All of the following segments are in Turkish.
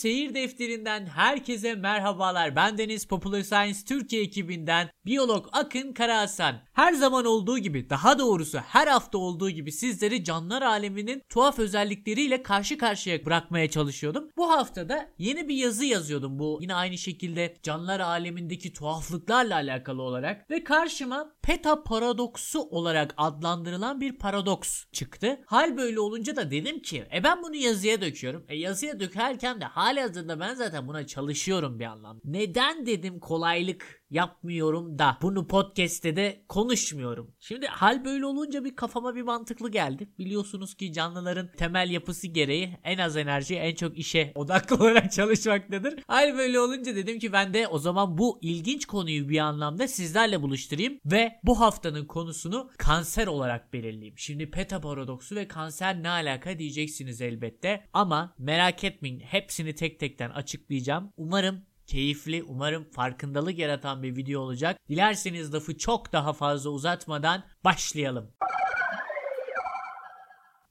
Seyir defterinden herkese merhabalar. Ben Deniz Popular Science Türkiye ekibinden biyolog Akın Karahasan. Her zaman olduğu gibi, daha doğrusu her hafta olduğu gibi sizleri canlılar aleminin tuhaf özellikleriyle karşı karşıya bırakmaya çalışıyordum. Bu haftada yeni bir yazı yazıyordum bu yine aynı şekilde canlılar alemindeki tuhaflıklarla alakalı olarak ve karşıma peta paradoksu olarak adlandırılan bir paradoks çıktı. Hal böyle olunca da dedim ki e ben bunu yazıya döküyorum. E yazıya dökerken de hali hazırda ben zaten buna çalışıyorum bir anlamda. Neden dedim kolaylık yapmıyorum da bunu podcast'te de konuşmuyorum. Şimdi hal böyle olunca bir kafama bir mantıklı geldi. Biliyorsunuz ki canlıların temel yapısı gereği en az enerji en çok işe odaklı olarak çalışmaktadır. Hal böyle olunca dedim ki ben de o zaman bu ilginç konuyu bir anlamda sizlerle buluşturayım ve bu haftanın konusunu kanser olarak belirleyeyim. Şimdi peta paradoksu ve kanser ne alaka diyeceksiniz elbette ama merak etmeyin hepsini tek tekten açıklayacağım. Umarım keyifli, umarım farkındalık yaratan bir video olacak. Dilerseniz lafı çok daha fazla uzatmadan başlayalım.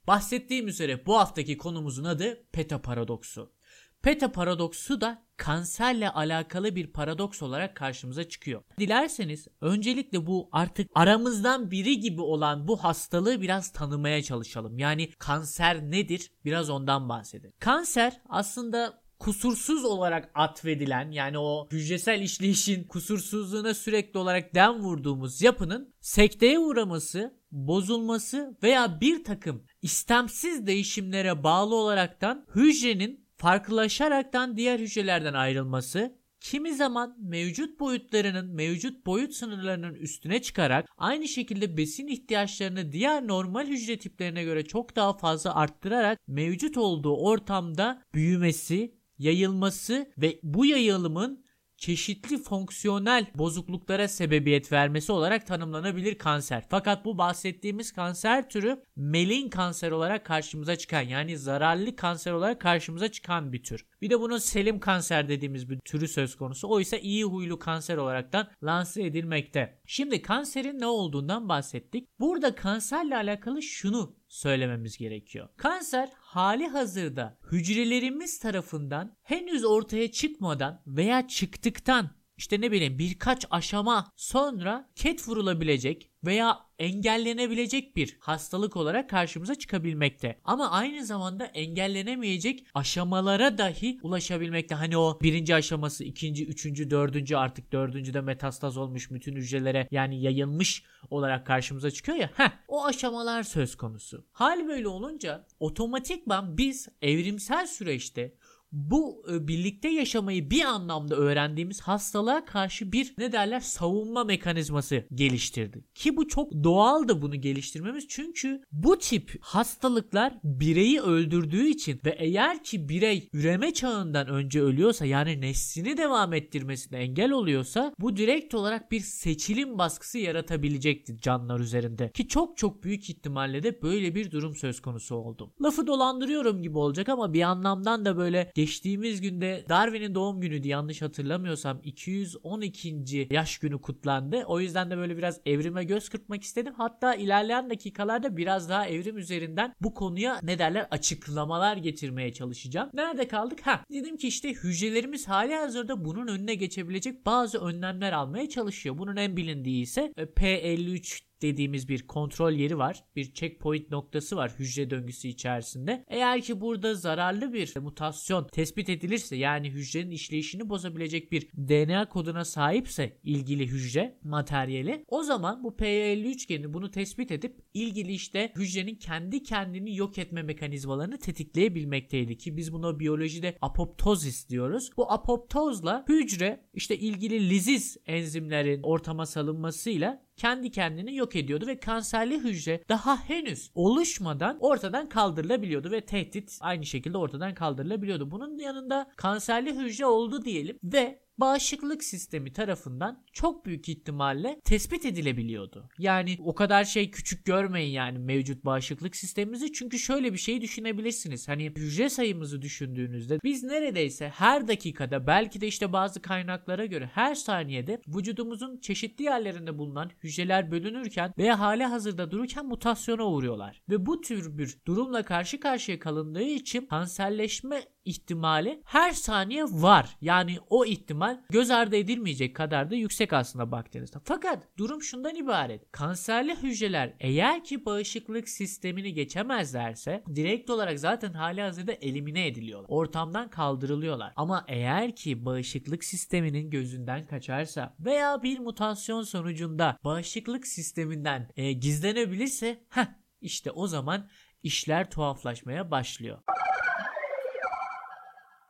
Bahsettiğim üzere bu haftaki konumuzun adı Peta paradoksu. Peta paradoksu da kanserle alakalı bir paradoks olarak karşımıza çıkıyor. Dilerseniz öncelikle bu artık aramızdan biri gibi olan bu hastalığı biraz tanımaya çalışalım. Yani kanser nedir? Biraz ondan bahsedelim. Kanser aslında kusursuz olarak atfedilen yani o hücresel işleyişin kusursuzluğuna sürekli olarak dem vurduğumuz yapının sekteye uğraması, bozulması veya bir takım istemsiz değişimlere bağlı olaraktan hücrenin farklılaşaraktan diğer hücrelerden ayrılması, kimi zaman mevcut boyutlarının mevcut boyut sınırlarının üstüne çıkarak aynı şekilde besin ihtiyaçlarını diğer normal hücre tiplerine göre çok daha fazla arttırarak mevcut olduğu ortamda büyümesi, yayılması ve bu yayılımın çeşitli fonksiyonel bozukluklara sebebiyet vermesi olarak tanımlanabilir kanser. Fakat bu bahsettiğimiz kanser türü melin kanser olarak karşımıza çıkan yani zararlı kanser olarak karşımıza çıkan bir tür. Bir de bunun selim kanser dediğimiz bir türü söz konusu. O ise iyi huylu kanser olaraktan lanse edilmekte. Şimdi kanserin ne olduğundan bahsettik. Burada kanserle alakalı şunu söylememiz gerekiyor. Kanser hali hazırda hücrelerimiz tarafından henüz ortaya çıkmadan veya çıktıktan işte ne bileyim birkaç aşama sonra ket vurulabilecek veya engellenebilecek bir hastalık olarak karşımıza çıkabilmekte. Ama aynı zamanda engellenemeyecek aşamalara dahi ulaşabilmekte. Hani o birinci aşaması, ikinci, üçüncü, dördüncü artık dördüncüde metastaz olmuş bütün hücrelere yani yayılmış olarak karşımıza çıkıyor ya. Heh, o aşamalar söz konusu. Hal böyle olunca otomatikman biz evrimsel süreçte bu e, birlikte yaşamayı bir anlamda öğrendiğimiz hastalığa karşı bir ne derler savunma mekanizması geliştirdi. Ki bu çok doğal da bunu geliştirmemiz çünkü bu tip hastalıklar bireyi öldürdüğü için ve eğer ki birey üreme çağından önce ölüyorsa yani neslini devam ettirmesine engel oluyorsa bu direkt olarak bir seçilim baskısı yaratabilecektir canlılar üzerinde. Ki çok çok büyük ihtimalle de böyle bir durum söz konusu oldu. Lafı dolandırıyorum gibi olacak ama bir anlamdan da böyle geçtiğimiz günde Darwin'in doğum günüydü yanlış hatırlamıyorsam 212. yaş günü kutlandı. O yüzden de böyle biraz evrime göz kırpmak istedim. Hatta ilerleyen dakikalarda biraz daha evrim üzerinden bu konuya ne derler açıklamalar getirmeye çalışacağım. Nerede kaldık? Ha dedim ki işte hücrelerimiz hali hazırda bunun önüne geçebilecek bazı önlemler almaya çalışıyor. Bunun en bilindiği ise e, P53 dediğimiz bir kontrol yeri var. Bir checkpoint noktası var hücre döngüsü içerisinde. Eğer ki burada zararlı bir mutasyon tespit edilirse yani hücrenin işleyişini bozabilecek bir DNA koduna sahipse ilgili hücre materyali o zaman bu P53 geni bunu tespit edip ilgili işte hücrenin kendi kendini yok etme mekanizmalarını tetikleyebilmekteydi ki biz buna biyolojide apoptozis diyoruz. Bu apoptozla hücre işte ilgili liziz enzimlerin ortama salınmasıyla kendi kendini yok ediyordu ve kanserli hücre daha henüz oluşmadan ortadan kaldırılabiliyordu ve tehdit aynı şekilde ortadan kaldırılabiliyordu. Bunun yanında kanserli hücre oldu diyelim ve bağışıklık sistemi tarafından çok büyük ihtimalle tespit edilebiliyordu. Yani o kadar şey küçük görmeyin yani mevcut bağışıklık sistemimizi çünkü şöyle bir şey düşünebilirsiniz. Hani hücre sayımızı düşündüğünüzde biz neredeyse her dakikada belki de işte bazı kaynaklara göre her saniyede vücudumuzun çeşitli yerlerinde bulunan hücreler bölünürken veya hali hazırda dururken mutasyona uğruyorlar. Ve bu tür bir durumla karşı karşıya kalındığı için kanserleşme ihtimali her saniye var. Yani o ihtimal göz ardı edilmeyecek kadar da yüksek aslında baktığınızda. Fakat durum şundan ibaret. Kanserli hücreler eğer ki bağışıklık sistemini geçemezlerse direkt olarak zaten hali hazırda elimine ediliyorlar. Ortamdan kaldırılıyorlar. Ama eğer ki bağışıklık sisteminin gözünden kaçarsa veya bir mutasyon sonucunda bağışıklık sisteminden e, gizlenebilirse heh, işte o zaman işler tuhaflaşmaya başlıyor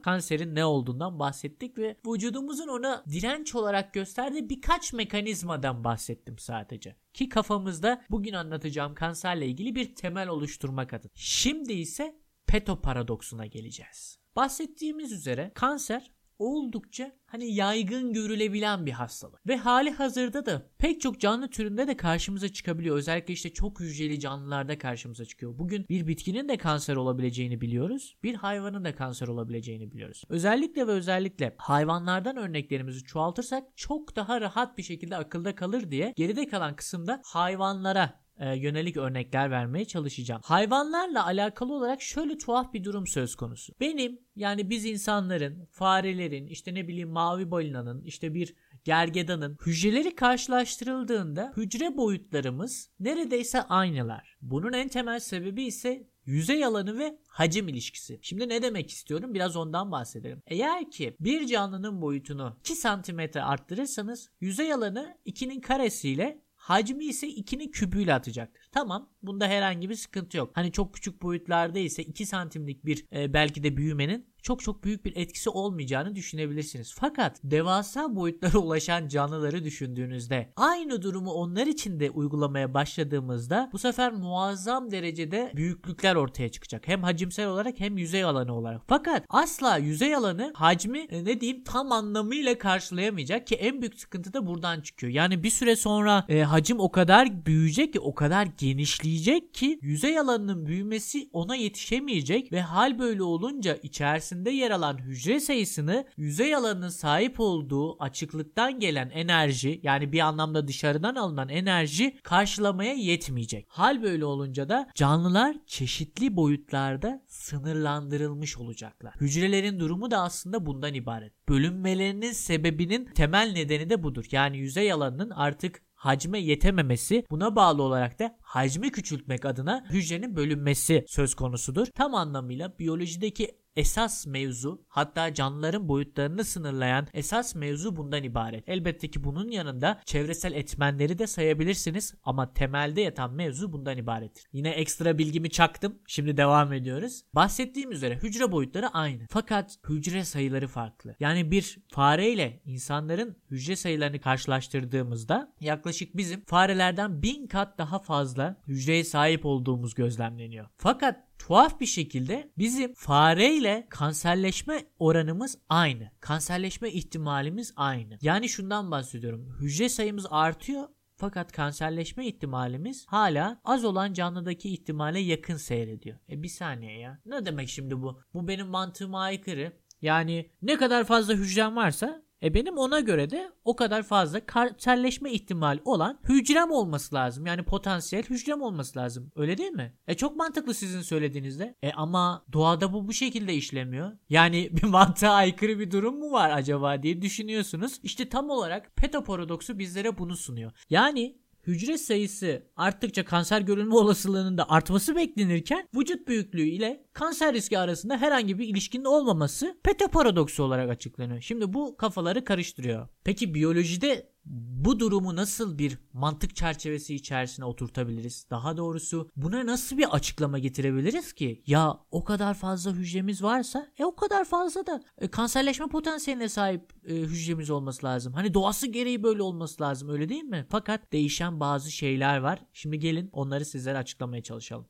kanserin ne olduğundan bahsettik ve vücudumuzun ona direnç olarak gösterdiği birkaç mekanizmadan bahsettim sadece. Ki kafamızda bugün anlatacağım kanserle ilgili bir temel oluşturmak adına. Şimdi ise peto paradoksuna geleceğiz. Bahsettiğimiz üzere kanser oldukça hani yaygın görülebilen bir hastalık. Ve hali hazırda da pek çok canlı türünde de karşımıza çıkabiliyor. Özellikle işte çok hücreli canlılarda karşımıza çıkıyor. Bugün bir bitkinin de kanser olabileceğini biliyoruz. Bir hayvanın da kanser olabileceğini biliyoruz. Özellikle ve özellikle hayvanlardan örneklerimizi çoğaltırsak çok daha rahat bir şekilde akılda kalır diye geride kalan kısımda hayvanlara e, yönelik örnekler vermeye çalışacağım. Hayvanlarla alakalı olarak şöyle tuhaf bir durum söz konusu. Benim yani biz insanların, farelerin, işte ne bileyim mavi balinanın, işte bir gergedanın hücreleri karşılaştırıldığında hücre boyutlarımız neredeyse aynılar. Bunun en temel sebebi ise yüzey alanı ve hacim ilişkisi. Şimdi ne demek istiyorum? Biraz ondan bahsedelim. Eğer ki bir canlının boyutunu 2 cm arttırırsanız yüzey alanı 2'nin karesiyle Hacmi ise 2'nin kübüyle atacaktır. Tamam bunda herhangi bir sıkıntı yok. Hani çok küçük boyutlarda ise 2 santimlik bir e, belki de büyümenin çok çok büyük bir etkisi olmayacağını düşünebilirsiniz. Fakat devasa boyutlara ulaşan canlıları düşündüğünüzde aynı durumu onlar için de uygulamaya başladığımızda bu sefer muazzam derecede büyüklükler ortaya çıkacak. Hem hacimsel olarak hem yüzey alanı olarak. Fakat asla yüzey alanı hacmi e, ne diyeyim tam anlamıyla karşılayamayacak ki en büyük sıkıntı da buradan çıkıyor. Yani bir süre sonra e, hacim o kadar büyüyecek ki o kadar genişleyecek ki yüzey alanının büyümesi ona yetişemeyecek ve hal böyle olunca içerisinde yer alan hücre sayısını yüzey alanının sahip olduğu açıklıktan gelen enerji yani bir anlamda dışarıdan alınan enerji karşılamaya yetmeyecek. Hal böyle olunca da canlılar çeşitli boyutlarda sınırlandırılmış olacaklar. Hücrelerin durumu da aslında bundan ibaret. Bölünmelerinin sebebinin temel nedeni de budur. Yani yüzey alanının artık hacme yetememesi buna bağlı olarak da hacmi küçültmek adına hücrenin bölünmesi söz konusudur. Tam anlamıyla biyolojideki esas mevzu hatta canlıların boyutlarını sınırlayan esas mevzu bundan ibaret. Elbette ki bunun yanında çevresel etmenleri de sayabilirsiniz ama temelde yatan mevzu bundan ibarettir. Yine ekstra bilgimi çaktım. Şimdi devam ediyoruz. Bahsettiğim üzere hücre boyutları aynı. Fakat hücre sayıları farklı. Yani bir fare ile insanların hücre sayılarını karşılaştırdığımızda yaklaşık bizim farelerden bin kat daha fazla hücreye sahip olduğumuz gözlemleniyor. Fakat tuhaf bir şekilde bizim fare ile kanserleşme oranımız aynı. Kanserleşme ihtimalimiz aynı. Yani şundan bahsediyorum. Hücre sayımız artıyor fakat kanserleşme ihtimalimiz hala az olan canlıdaki ihtimale yakın seyrediyor. E bir saniye ya. Ne demek şimdi bu? Bu benim mantığıma aykırı. Yani ne kadar fazla hücrem varsa e benim ona göre de o kadar fazla kanserleşme ihtimali olan hücrem olması lazım. Yani potansiyel hücrem olması lazım. Öyle değil mi? E çok mantıklı sizin söylediğinizde. E ama doğada bu bu şekilde işlemiyor. Yani bir mantığa aykırı bir durum mu var acaba diye düşünüyorsunuz. İşte tam olarak peto paradoksu bizlere bunu sunuyor. Yani hücre sayısı arttıkça kanser görülme olasılığının da artması beklenirken vücut büyüklüğü ile kanser riski arasında herhangi bir ilişkinin olmaması Pete paradoksu olarak açıklanıyor. Şimdi bu kafaları karıştırıyor. Peki biyolojide bu durumu nasıl bir mantık çerçevesi içerisine oturtabiliriz? Daha doğrusu buna nasıl bir açıklama getirebiliriz ki? Ya o kadar fazla hücremiz varsa e o kadar fazla da e, kanserleşme potansiyeline sahip e, hücremiz olması lazım. Hani doğası gereği böyle olması lazım öyle değil mi? Fakat değişen bazı şeyler var. Şimdi gelin onları sizlere açıklamaya çalışalım.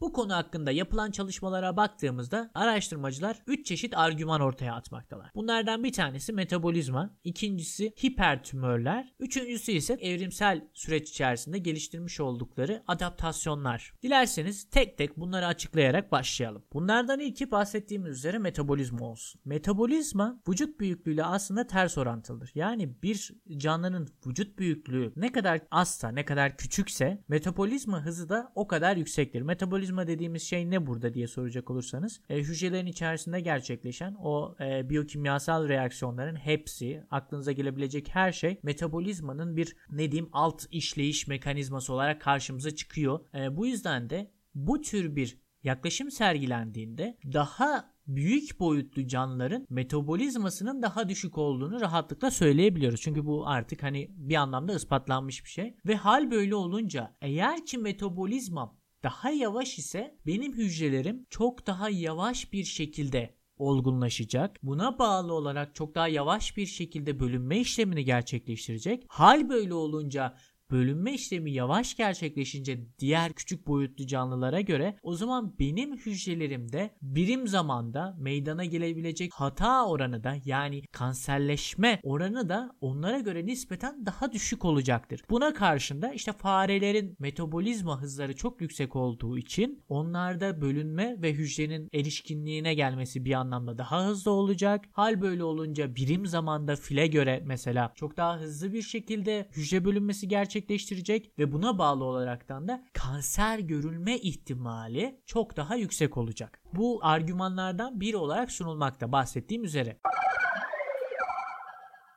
Bu konu hakkında yapılan çalışmalara baktığımızda araştırmacılar 3 çeşit argüman ortaya atmaktalar. Bunlardan bir tanesi metabolizma, ikincisi hipertümörler, üçüncüsü ise evrimsel süreç içerisinde geliştirmiş oldukları adaptasyonlar. Dilerseniz tek tek bunları açıklayarak başlayalım. Bunlardan ilki bahsettiğimiz üzere metabolizma olsun. Metabolizma vücut büyüklüğüyle aslında ters orantılıdır. Yani bir canlının vücut büyüklüğü ne kadar azsa, ne kadar küçükse metabolizma hızı da o kadar yüksektir. Metabolizma metabolizma dediğimiz şey ne burada diye soracak olursanız e, hücrelerin içerisinde gerçekleşen o e, biyokimyasal reaksiyonların hepsi aklınıza gelebilecek her şey metabolizmanın bir ne diyeyim alt işleyiş mekanizması olarak karşımıza çıkıyor. E, bu yüzden de bu tür bir yaklaşım sergilendiğinde daha büyük boyutlu canlıların metabolizmasının daha düşük olduğunu rahatlıkla söyleyebiliyoruz. Çünkü bu artık hani bir anlamda ispatlanmış bir şey. Ve hal böyle olunca eğer ki metabolizmam daha yavaş ise benim hücrelerim çok daha yavaş bir şekilde olgunlaşacak. Buna bağlı olarak çok daha yavaş bir şekilde bölünme işlemini gerçekleştirecek. Hal böyle olunca bölünme işlemi yavaş gerçekleşince diğer küçük boyutlu canlılara göre o zaman benim hücrelerimde birim zamanda meydana gelebilecek hata oranı da yani kanserleşme oranı da onlara göre nispeten daha düşük olacaktır. Buna karşında işte farelerin metabolizma hızları çok yüksek olduğu için onlarda bölünme ve hücrenin erişkinliğine gelmesi bir anlamda daha hızlı olacak. Hal böyle olunca birim zamanda file göre mesela çok daha hızlı bir şekilde hücre bölünmesi gerçek gerçekleştirecek ve buna bağlı olaraktan da kanser görülme ihtimali çok daha yüksek olacak. Bu argümanlardan biri olarak sunulmakta bahsettiğim üzere.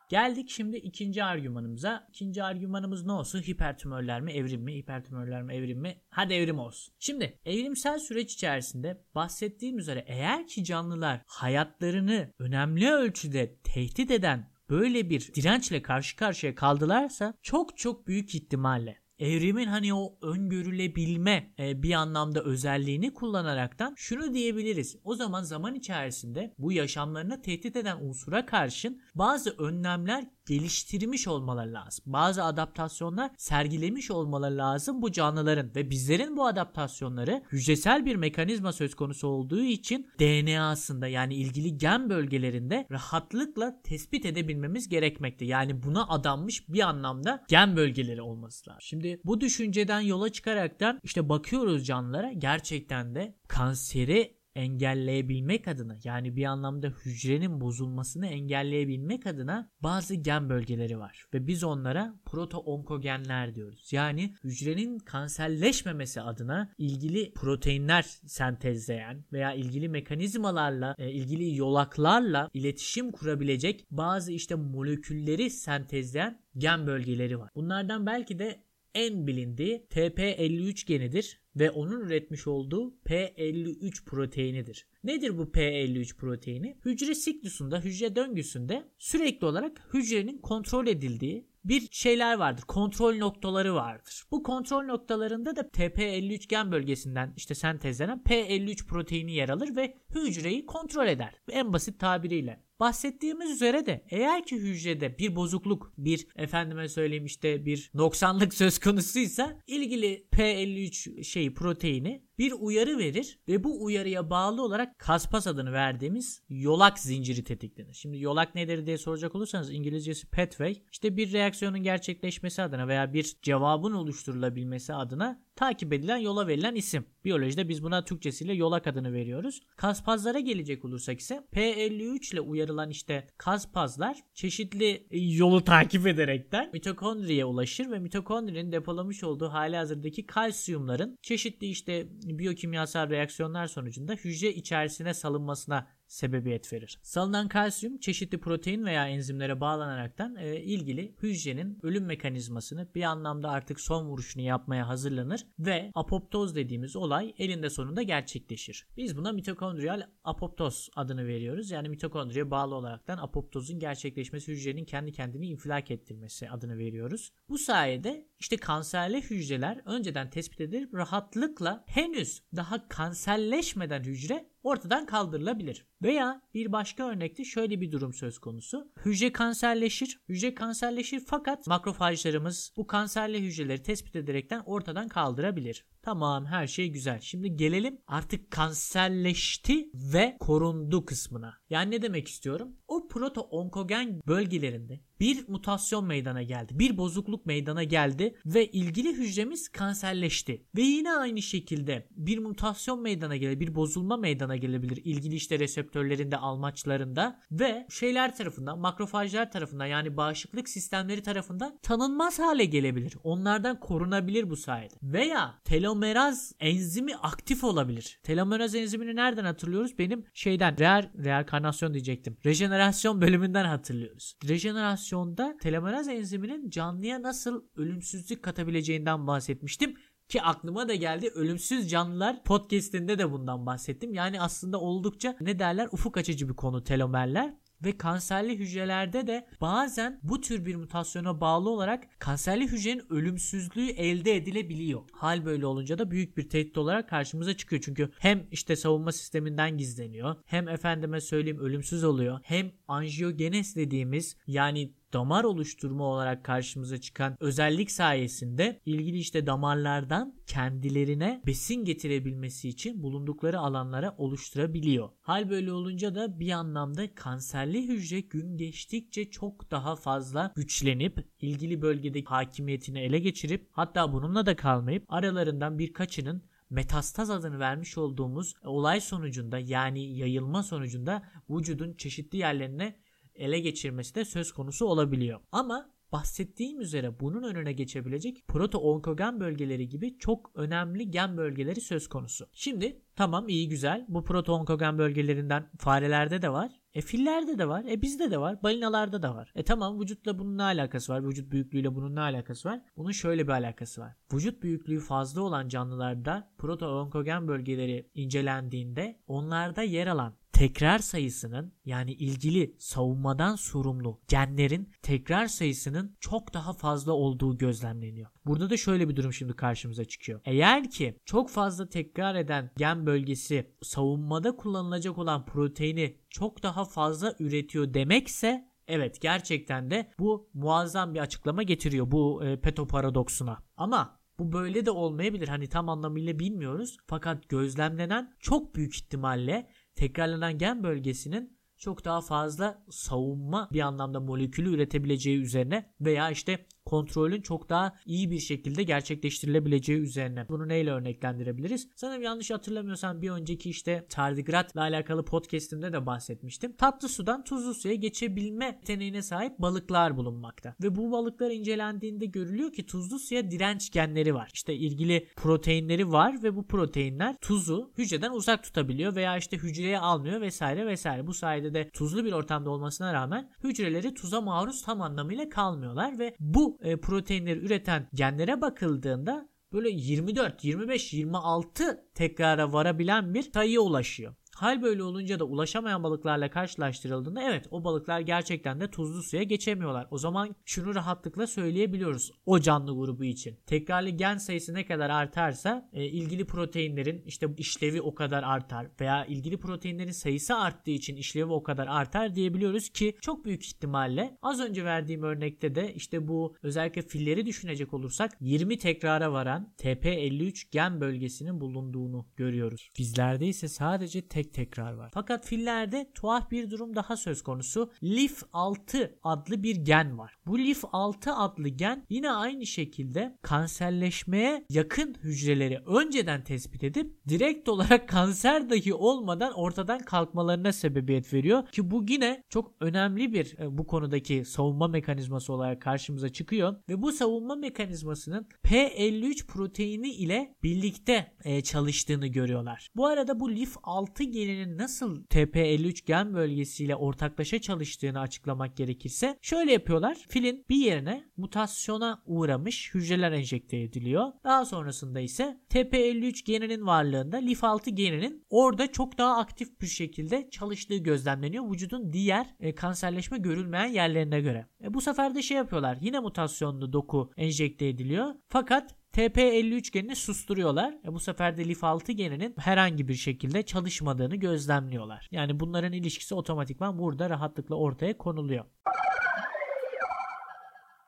Geldik şimdi ikinci argümanımıza. İkinci argümanımız ne olsun? Hipertümörler mi, evrim mi? Hipertümörler mi, evrim mi? Hadi evrim olsun. Şimdi evrimsel süreç içerisinde bahsettiğim üzere eğer ki canlılar hayatlarını önemli ölçüde tehdit eden böyle bir dirençle karşı karşıya kaldılarsa çok çok büyük ihtimalle evrimin hani o öngörülebilme e, bir anlamda özelliğini kullanaraktan şunu diyebiliriz. O zaman zaman içerisinde bu yaşamlarına tehdit eden unsura karşın bazı önlemler geliştirmiş olmaları lazım. Bazı adaptasyonlar sergilemiş olmaları lazım bu canlıların ve bizlerin bu adaptasyonları hücresel bir mekanizma söz konusu olduğu için DNA'sında yani ilgili gen bölgelerinde rahatlıkla tespit edebilmemiz gerekmekte. Yani buna adanmış bir anlamda gen bölgeleri olması lazım. Şimdi bu düşünceden yola çıkaraktan işte bakıyoruz canlılara gerçekten de kanseri engelleyebilmek adına yani bir anlamda hücrenin bozulmasını engelleyebilmek adına bazı gen bölgeleri var ve biz onlara proto-onkogenler diyoruz. Yani hücrenin kanserleşmemesi adına ilgili proteinler sentezleyen veya ilgili mekanizmalarla, e, ilgili yolaklarla iletişim kurabilecek bazı işte molekülleri sentezleyen gen bölgeleri var. Bunlardan belki de en bilindiği TP53 genidir ve onun üretmiş olduğu P53 proteinidir. Nedir bu P53 proteini? Hücre siklusunda, hücre döngüsünde sürekli olarak hücrenin kontrol edildiği bir şeyler vardır. Kontrol noktaları vardır. Bu kontrol noktalarında da TP53 gen bölgesinden işte sentezlenen P53 proteini yer alır ve hücreyi kontrol eder. En basit tabiriyle. Bahsettiğimiz üzere de eğer ki hücrede bir bozukluk, bir efendime söyleyeyim işte bir noksanlık söz konusuysa ilgili P53 şeyi proteini bir uyarı verir ve bu uyarıya bağlı olarak kaspas adını verdiğimiz yolak zinciri tetiklenir. Şimdi yolak nedir diye soracak olursanız İngilizcesi pathway işte bir reaksiyonun gerçekleşmesi adına veya bir cevabın oluşturulabilmesi adına takip edilen yola verilen isim. Biyolojide biz buna Türkçesiyle yolak adını veriyoruz. Kaspazlara gelecek olursak ise P53 ile uyarılan işte kaspazlar çeşitli yolu takip ederekten mitokondriye ulaşır ve mitokondrinin depolamış olduğu hali hazırdaki kalsiyumların çeşitli işte biyokimyasal reaksiyonlar sonucunda hücre içerisine salınmasına sebebiyet verir. Salınan kalsiyum çeşitli protein veya enzimlere bağlanaraktan e, ilgili hücrenin ölüm mekanizmasını bir anlamda artık son vuruşunu yapmaya hazırlanır ve apoptoz dediğimiz olay elinde sonunda gerçekleşir. Biz buna mitokondriyal apoptoz adını veriyoruz. Yani mitokondriye bağlı olaraktan apoptozun gerçekleşmesi hücrenin kendi kendini infilak ettirmesi adını veriyoruz. Bu sayede işte kanserli hücreler önceden tespit edilip rahatlıkla henüz daha kanserleşmeden hücre ortadan kaldırılabilir. Veya bir başka örnekte şöyle bir durum söz konusu. Hücre kanserleşir. Hücre kanserleşir fakat makrofajlarımız bu kanserli hücreleri tespit ederekten ortadan kaldırabilir. Tamam her şey güzel. Şimdi gelelim artık kanserleşti ve korundu kısmına. Yani ne demek istiyorum? O proto onkogen bölgelerinde bir mutasyon meydana geldi. Bir bozukluk meydana geldi ve ilgili hücremiz kanserleşti. Ve yine aynı şekilde bir mutasyon meydana gelebilir, bir bozulma meydana gelebilir. İlgili işte reseptörlerinde, almaçlarında ve şeyler tarafından, makrofajlar tarafından yani bağışıklık sistemleri tarafından tanınmaz hale gelebilir. Onlardan korunabilir bu sayede. Veya telomere telomeraz enzimi aktif olabilir. Telomeraz enzimini nereden hatırlıyoruz? Benim şeyden real reenkarnasyon diyecektim. Rejenerasyon bölümünden hatırlıyoruz. Rejenerasyonda telomeraz enziminin canlıya nasıl ölümsüzlük katabileceğinden bahsetmiştim. Ki aklıma da geldi Ölümsüz Canlılar podcastinde de bundan bahsettim. Yani aslında oldukça ne derler ufuk açıcı bir konu telomerler ve kanserli hücrelerde de bazen bu tür bir mutasyona bağlı olarak kanserli hücrenin ölümsüzlüğü elde edilebiliyor. Hal böyle olunca da büyük bir tehdit olarak karşımıza çıkıyor. Çünkü hem işte savunma sisteminden gizleniyor hem efendime söyleyeyim ölümsüz oluyor hem anjiyogenes dediğimiz yani damar oluşturma olarak karşımıza çıkan özellik sayesinde ilgili işte damarlardan kendilerine besin getirebilmesi için bulundukları alanlara oluşturabiliyor. Hal böyle olunca da bir anlamda kanserli hücre gün geçtikçe çok daha fazla güçlenip ilgili bölgedeki hakimiyetini ele geçirip hatta bununla da kalmayıp aralarından birkaçının metastaz adını vermiş olduğumuz olay sonucunda yani yayılma sonucunda vücudun çeşitli yerlerine ele geçirmesi de söz konusu olabiliyor. Ama bahsettiğim üzere bunun önüne geçebilecek proto-onkogen bölgeleri gibi çok önemli gen bölgeleri söz konusu. Şimdi tamam iyi güzel bu proto-onkogen bölgelerinden farelerde de var. E fillerde de var. E bizde de var. Balinalarda da var. E tamam vücutla bunun ne alakası var? Vücut büyüklüğüyle bunun ne alakası var? Bunun şöyle bir alakası var. Vücut büyüklüğü fazla olan canlılarda proto-onkogen bölgeleri incelendiğinde onlarda yer alan tekrar sayısının yani ilgili savunmadan sorumlu genlerin tekrar sayısının çok daha fazla olduğu gözlemleniyor. Burada da şöyle bir durum şimdi karşımıza çıkıyor. Eğer ki çok fazla tekrar eden gen bölgesi savunmada kullanılacak olan proteini çok daha fazla üretiyor demekse Evet gerçekten de bu muazzam bir açıklama getiriyor bu e, peto paradoksuna. Ama bu böyle de olmayabilir. Hani tam anlamıyla bilmiyoruz. Fakat gözlemlenen çok büyük ihtimalle tekrarlanan gen bölgesinin çok daha fazla savunma bir anlamda molekülü üretebileceği üzerine veya işte kontrolün çok daha iyi bir şekilde gerçekleştirilebileceği üzerine. Bunu neyle örneklendirebiliriz? Sanırım yanlış hatırlamıyorsam bir önceki işte tardigratla alakalı podcastimde de bahsetmiştim. Tatlı sudan tuzlu suya geçebilme yeteneğine sahip balıklar bulunmakta. Ve bu balıklar incelendiğinde görülüyor ki tuzlu suya direnç genleri var. İşte ilgili proteinleri var ve bu proteinler tuzu hücreden uzak tutabiliyor veya işte hücreye almıyor vesaire vesaire. Bu sayede de tuzlu bir ortamda olmasına rağmen hücreleri tuza maruz tam anlamıyla kalmıyorlar ve bu e, proteinleri üreten genlere bakıldığında böyle 24, 25, 26 tekrara varabilen bir sayıya ulaşıyor. Hal böyle olunca da ulaşamayan balıklarla karşılaştırıldığında evet o balıklar gerçekten de tuzlu suya geçemiyorlar. O zaman şunu rahatlıkla söyleyebiliyoruz o canlı grubu için. Tekrarlı gen sayısı ne kadar artarsa e, ilgili proteinlerin işte işlevi o kadar artar veya ilgili proteinlerin sayısı arttığı için işlevi o kadar artar diyebiliyoruz ki çok büyük ihtimalle az önce verdiğim örnekte de işte bu özellikle filleri düşünecek olursak 20 tekrara varan TP53 gen bölgesinin bulunduğunu görüyoruz. Bizlerde ise sadece tek tekrar var. Fakat fillerde tuhaf bir durum daha söz konusu. LIF6 adlı bir gen var. Bu LIF6 adlı gen yine aynı şekilde kanserleşmeye yakın hücreleri önceden tespit edip direkt olarak kanser dahi olmadan ortadan kalkmalarına sebebiyet veriyor ki bu yine çok önemli bir e, bu konudaki savunma mekanizması olarak karşımıza çıkıyor ve bu savunma mekanizmasının P53 proteini ile birlikte e, çalıştığını görüyorlar. Bu arada bu LIF6 geninin nasıl TP53 gen bölgesiyle ortaklaşa çalıştığını açıklamak gerekirse şöyle yapıyorlar. Filin bir yerine mutasyona uğramış hücreler enjekte ediliyor. Daha sonrasında ise TP53 geninin varlığında LIF6 geninin orada çok daha aktif bir şekilde çalıştığı gözlemleniyor vücudun diğer e, kanserleşme görülmeyen yerlerine göre. E, bu sefer de şey yapıyorlar. Yine mutasyonlu doku enjekte ediliyor. Fakat TP53 genini susturuyorlar. E bu sefer de LIF6 geninin herhangi bir şekilde çalışmadığını gözlemliyorlar. Yani bunların ilişkisi otomatikman burada rahatlıkla ortaya konuluyor.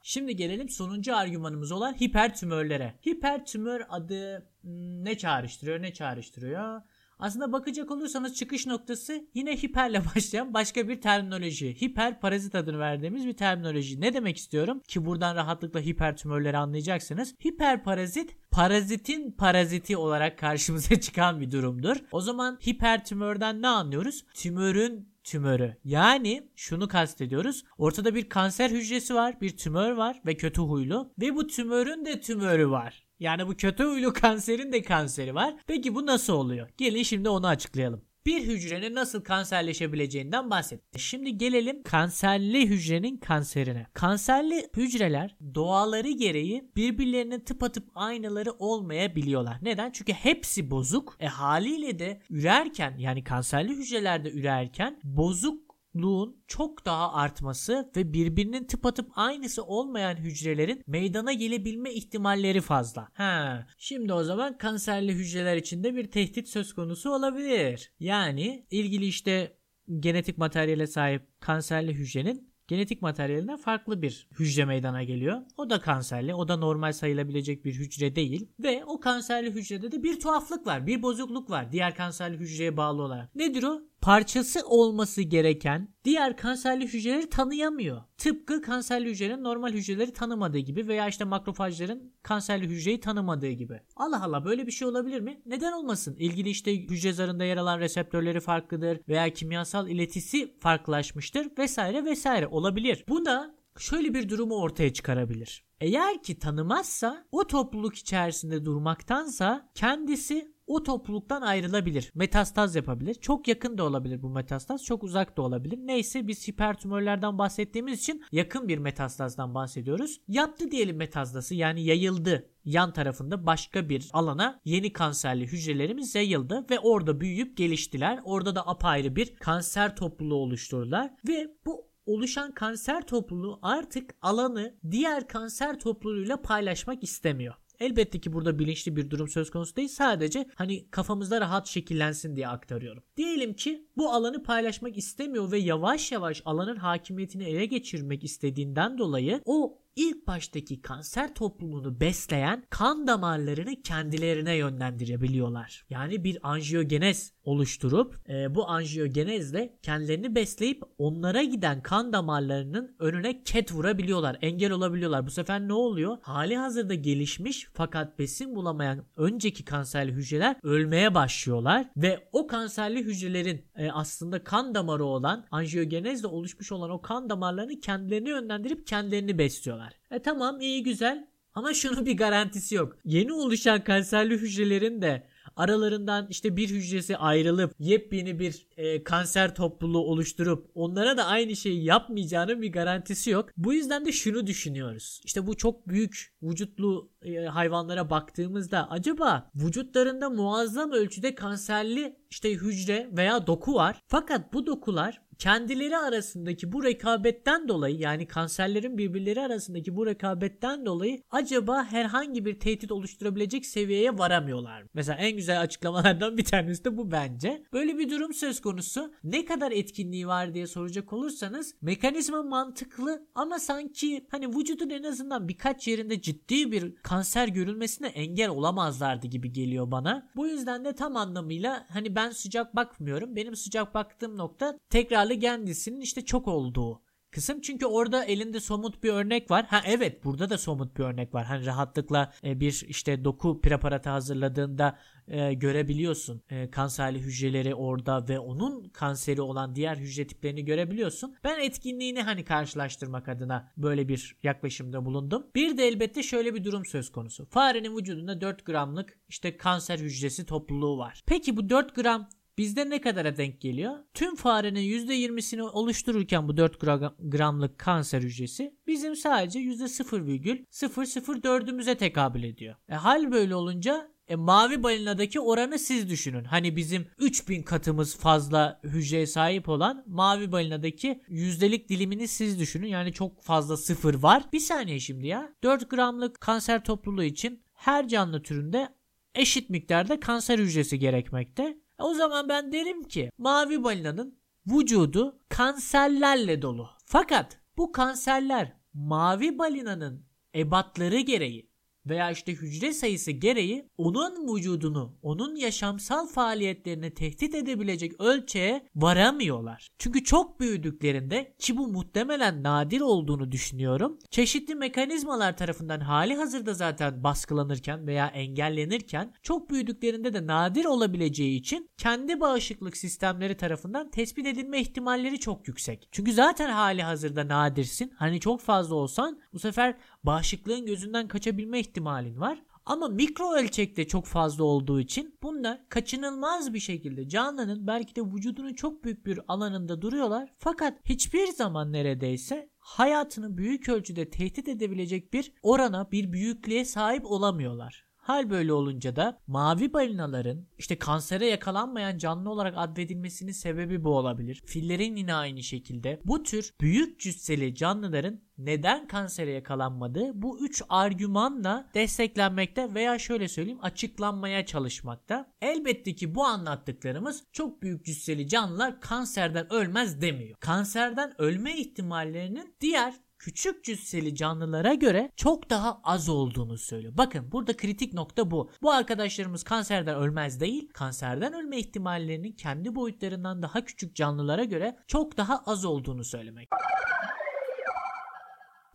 Şimdi gelelim sonuncu argümanımız olan hipertümörlere. Hipertümör adı hmm, ne çağrıştırıyor ne çağrıştırıyor? Aslında bakacak olursanız çıkış noktası yine hiperle başlayan başka bir terminoloji. Hiper parazit adını verdiğimiz bir terminoloji. Ne demek istiyorum? Ki buradan rahatlıkla hiper tümörleri anlayacaksınız. Hiper parazit parazitin paraziti olarak karşımıza çıkan bir durumdur. O zaman hiper tümörden ne anlıyoruz? Tümörün tümörü. Yani şunu kastediyoruz. Ortada bir kanser hücresi var, bir tümör var ve kötü huylu ve bu tümörün de tümörü var. Yani bu kötü huylu kanserin de kanseri var. Peki bu nasıl oluyor? Gelin şimdi onu açıklayalım bir hücrenin nasıl kanserleşebileceğinden bahsettik. Şimdi gelelim kanserli hücrenin kanserine. Kanserli hücreler doğaları gereği birbirlerinin tıpatıp aynaları olmayabiliyorlar. Neden? Çünkü hepsi bozuk. E haliyle de ürerken yani kanserli hücrelerde ürerken bozuk luğun çok daha artması ve birbirinin tıpatıp aynısı olmayan hücrelerin meydana gelebilme ihtimalleri fazla. Ha, şimdi o zaman kanserli hücreler içinde bir tehdit söz konusu olabilir. Yani ilgili işte genetik materyale sahip kanserli hücrenin genetik materyalinden farklı bir hücre meydana geliyor. O da kanserli, o da normal sayılabilecek bir hücre değil ve o kanserli hücrede de bir tuhaflık var, bir bozukluk var diğer kanserli hücreye bağlı olarak. Nedir o? Parçası olması gereken diğer kanserli hücreleri tanıyamıyor. Tıpkı kanserli hücrenin normal hücreleri tanımadığı gibi veya işte makrofajların kanserli hücreyi tanımadığı gibi. Allah Allah böyle bir şey olabilir mi? Neden olmasın? İlgili işte hücre zarında yer alan reseptörleri farklıdır veya kimyasal iletisi farklılaşmıştır vesaire vesaire olabilir. Bu da şöyle bir durumu ortaya çıkarabilir. Eğer ki tanımazsa o topluluk içerisinde durmaktansa kendisi o topluluktan ayrılabilir. Metastaz yapabilir. Çok yakın da olabilir bu metastaz. Çok uzak da olabilir. Neyse biz hipertümörlerden bahsettiğimiz için yakın bir metastazdan bahsediyoruz. Yaptı diyelim metastazı yani yayıldı yan tarafında başka bir alana yeni kanserli hücrelerimiz yayıldı ve orada büyüyüp geliştiler. Orada da apayrı bir kanser topluluğu oluşturdular ve bu oluşan kanser topluluğu artık alanı diğer kanser topluluğuyla paylaşmak istemiyor. Elbette ki burada bilinçli bir durum söz konusu değil. Sadece hani kafamızda rahat şekillensin diye aktarıyorum. Diyelim ki bu alanı paylaşmak istemiyor ve yavaş yavaş alanın hakimiyetini ele geçirmek istediğinden dolayı o ilk baştaki kanser topluluğunu besleyen kan damarlarını kendilerine yönlendirebiliyorlar. Yani bir anjiyogenez oluşturup e, bu anjiyogenezle kendilerini besleyip onlara giden kan damarlarının önüne ket vurabiliyorlar. Engel olabiliyorlar. Bu sefer ne oluyor? Hali hazırda gelişmiş fakat besin bulamayan önceki kanserli hücreler ölmeye başlıyorlar ve o kanserli hücrelerin e, aslında kan damarı olan anjiyogenezle oluşmuş olan o kan damarlarını kendilerini yönlendirip kendilerini besliyorlar. E tamam iyi güzel ama şunun bir garantisi yok. Yeni oluşan kanserli hücrelerin de aralarından işte bir hücresi ayrılıp yepyeni bir e, kanser topluluğu oluşturup onlara da aynı şeyi yapmayacağının bir garantisi yok. Bu yüzden de şunu düşünüyoruz. İşte bu çok büyük vücutlu e, hayvanlara baktığımızda acaba vücutlarında muazzam ölçüde kanserli işte hücre veya doku var. Fakat bu dokular kendileri arasındaki bu rekabetten dolayı yani kanserlerin birbirleri arasındaki bu rekabetten dolayı acaba herhangi bir tehdit oluşturabilecek seviyeye varamıyorlar. Mesela en güzel açıklamalardan bir tanesi de bu bence. Böyle bir durum söz konusu. Ne kadar etkinliği var diye soracak olursanız mekanizma mantıklı ama sanki hani vücudun en azından birkaç yerinde ciddi bir kanser görülmesine engel olamazlardı gibi geliyor bana. Bu yüzden de tam anlamıyla hani ben sıcak bakmıyorum. Benim sıcak baktığım nokta tekrarlı gen dizisinin işte çok olduğu kısım. Çünkü orada elinde somut bir örnek var. Ha evet burada da somut bir örnek var. Hani rahatlıkla e, bir işte doku preparatı hazırladığında e, görebiliyorsun. E, kanserli hücreleri orada ve onun kanseri olan diğer hücre tiplerini görebiliyorsun. Ben etkinliğini hani karşılaştırmak adına böyle bir yaklaşımda bulundum. Bir de elbette şöyle bir durum söz konusu. Farenin vücudunda 4 gramlık işte kanser hücresi topluluğu var. Peki bu 4 gram Bizde ne kadara denk geliyor? Tüm farenin %20'sini oluştururken bu 4 gramlık kanser hücresi bizim sadece %0,004'ümüze tekabül ediyor. E, hal böyle olunca e, mavi balinadaki oranı siz düşünün. Hani bizim 3000 katımız fazla hücreye sahip olan mavi balinadaki yüzdelik dilimini siz düşünün. Yani çok fazla sıfır var. Bir saniye şimdi ya. 4 gramlık kanser topluluğu için her canlı türünde eşit miktarda kanser hücresi gerekmekte. O zaman ben derim ki mavi balinanın vücudu kanserlerle dolu. Fakat bu kanserler mavi balinanın ebatları gereği veya işte hücre sayısı gereği onun vücudunu, onun yaşamsal faaliyetlerini tehdit edebilecek ölçüye varamıyorlar. Çünkü çok büyüdüklerinde ki bu muhtemelen nadir olduğunu düşünüyorum. Çeşitli mekanizmalar tarafından hali hazırda zaten baskılanırken veya engellenirken çok büyüdüklerinde de nadir olabileceği için kendi bağışıklık sistemleri tarafından tespit edilme ihtimalleri çok yüksek. Çünkü zaten hali hazırda nadirsin. Hani çok fazla olsan bu sefer bağışıklığın gözünden kaçabilme ihtimalin var. Ama mikro ölçekte çok fazla olduğu için bunlar kaçınılmaz bir şekilde canlının belki de vücudunun çok büyük bir alanında duruyorlar. Fakat hiçbir zaman neredeyse hayatını büyük ölçüde tehdit edebilecek bir orana, bir büyüklüğe sahip olamıyorlar. Hal böyle olunca da mavi balinaların işte kansere yakalanmayan canlı olarak advedilmesinin sebebi bu olabilir. Fillerin yine aynı şekilde. Bu tür büyük cüsseli canlıların neden kansere yakalanmadığı bu üç argümanla desteklenmekte veya şöyle söyleyeyim açıklanmaya çalışmakta. Elbette ki bu anlattıklarımız çok büyük cüsseli canlılar kanserden ölmez demiyor. Kanserden ölme ihtimallerinin diğer küçük cüsseli canlılara göre çok daha az olduğunu söylüyor. Bakın burada kritik nokta bu. Bu arkadaşlarımız kanserden ölmez değil, kanserden ölme ihtimallerinin kendi boyutlarından daha küçük canlılara göre çok daha az olduğunu söylemek.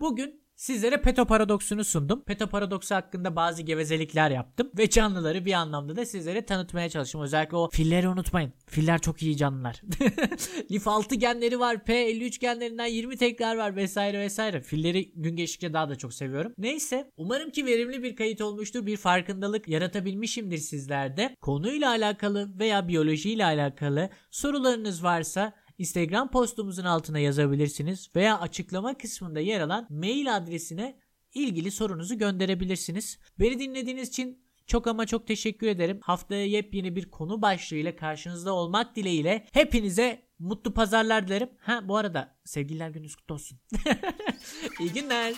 Bugün Sizlere Peto Paradoksunu sundum. Peto Paradoksu hakkında bazı gevezelikler yaptım. Ve canlıları bir anlamda da sizlere tanıtmaya çalıştım. Özellikle o filleri unutmayın. Filler çok iyi canlılar. Lif 6 genleri var. P53 genlerinden 20 tekrar var vesaire vesaire. Filleri gün geçtikçe daha da çok seviyorum. Neyse umarım ki verimli bir kayıt olmuştur. Bir farkındalık yaratabilmişimdir sizlerde. Konuyla alakalı veya biyolojiyle alakalı sorularınız varsa Instagram postumuzun altına yazabilirsiniz veya açıklama kısmında yer alan mail adresine ilgili sorunuzu gönderebilirsiniz. Beni dinlediğiniz için çok ama çok teşekkür ederim. Haftaya yepyeni bir konu başlığıyla karşınızda olmak dileğiyle hepinize mutlu pazarlar dilerim. Ha bu arada sevgililer gününüz kutlu olsun. İyi günler.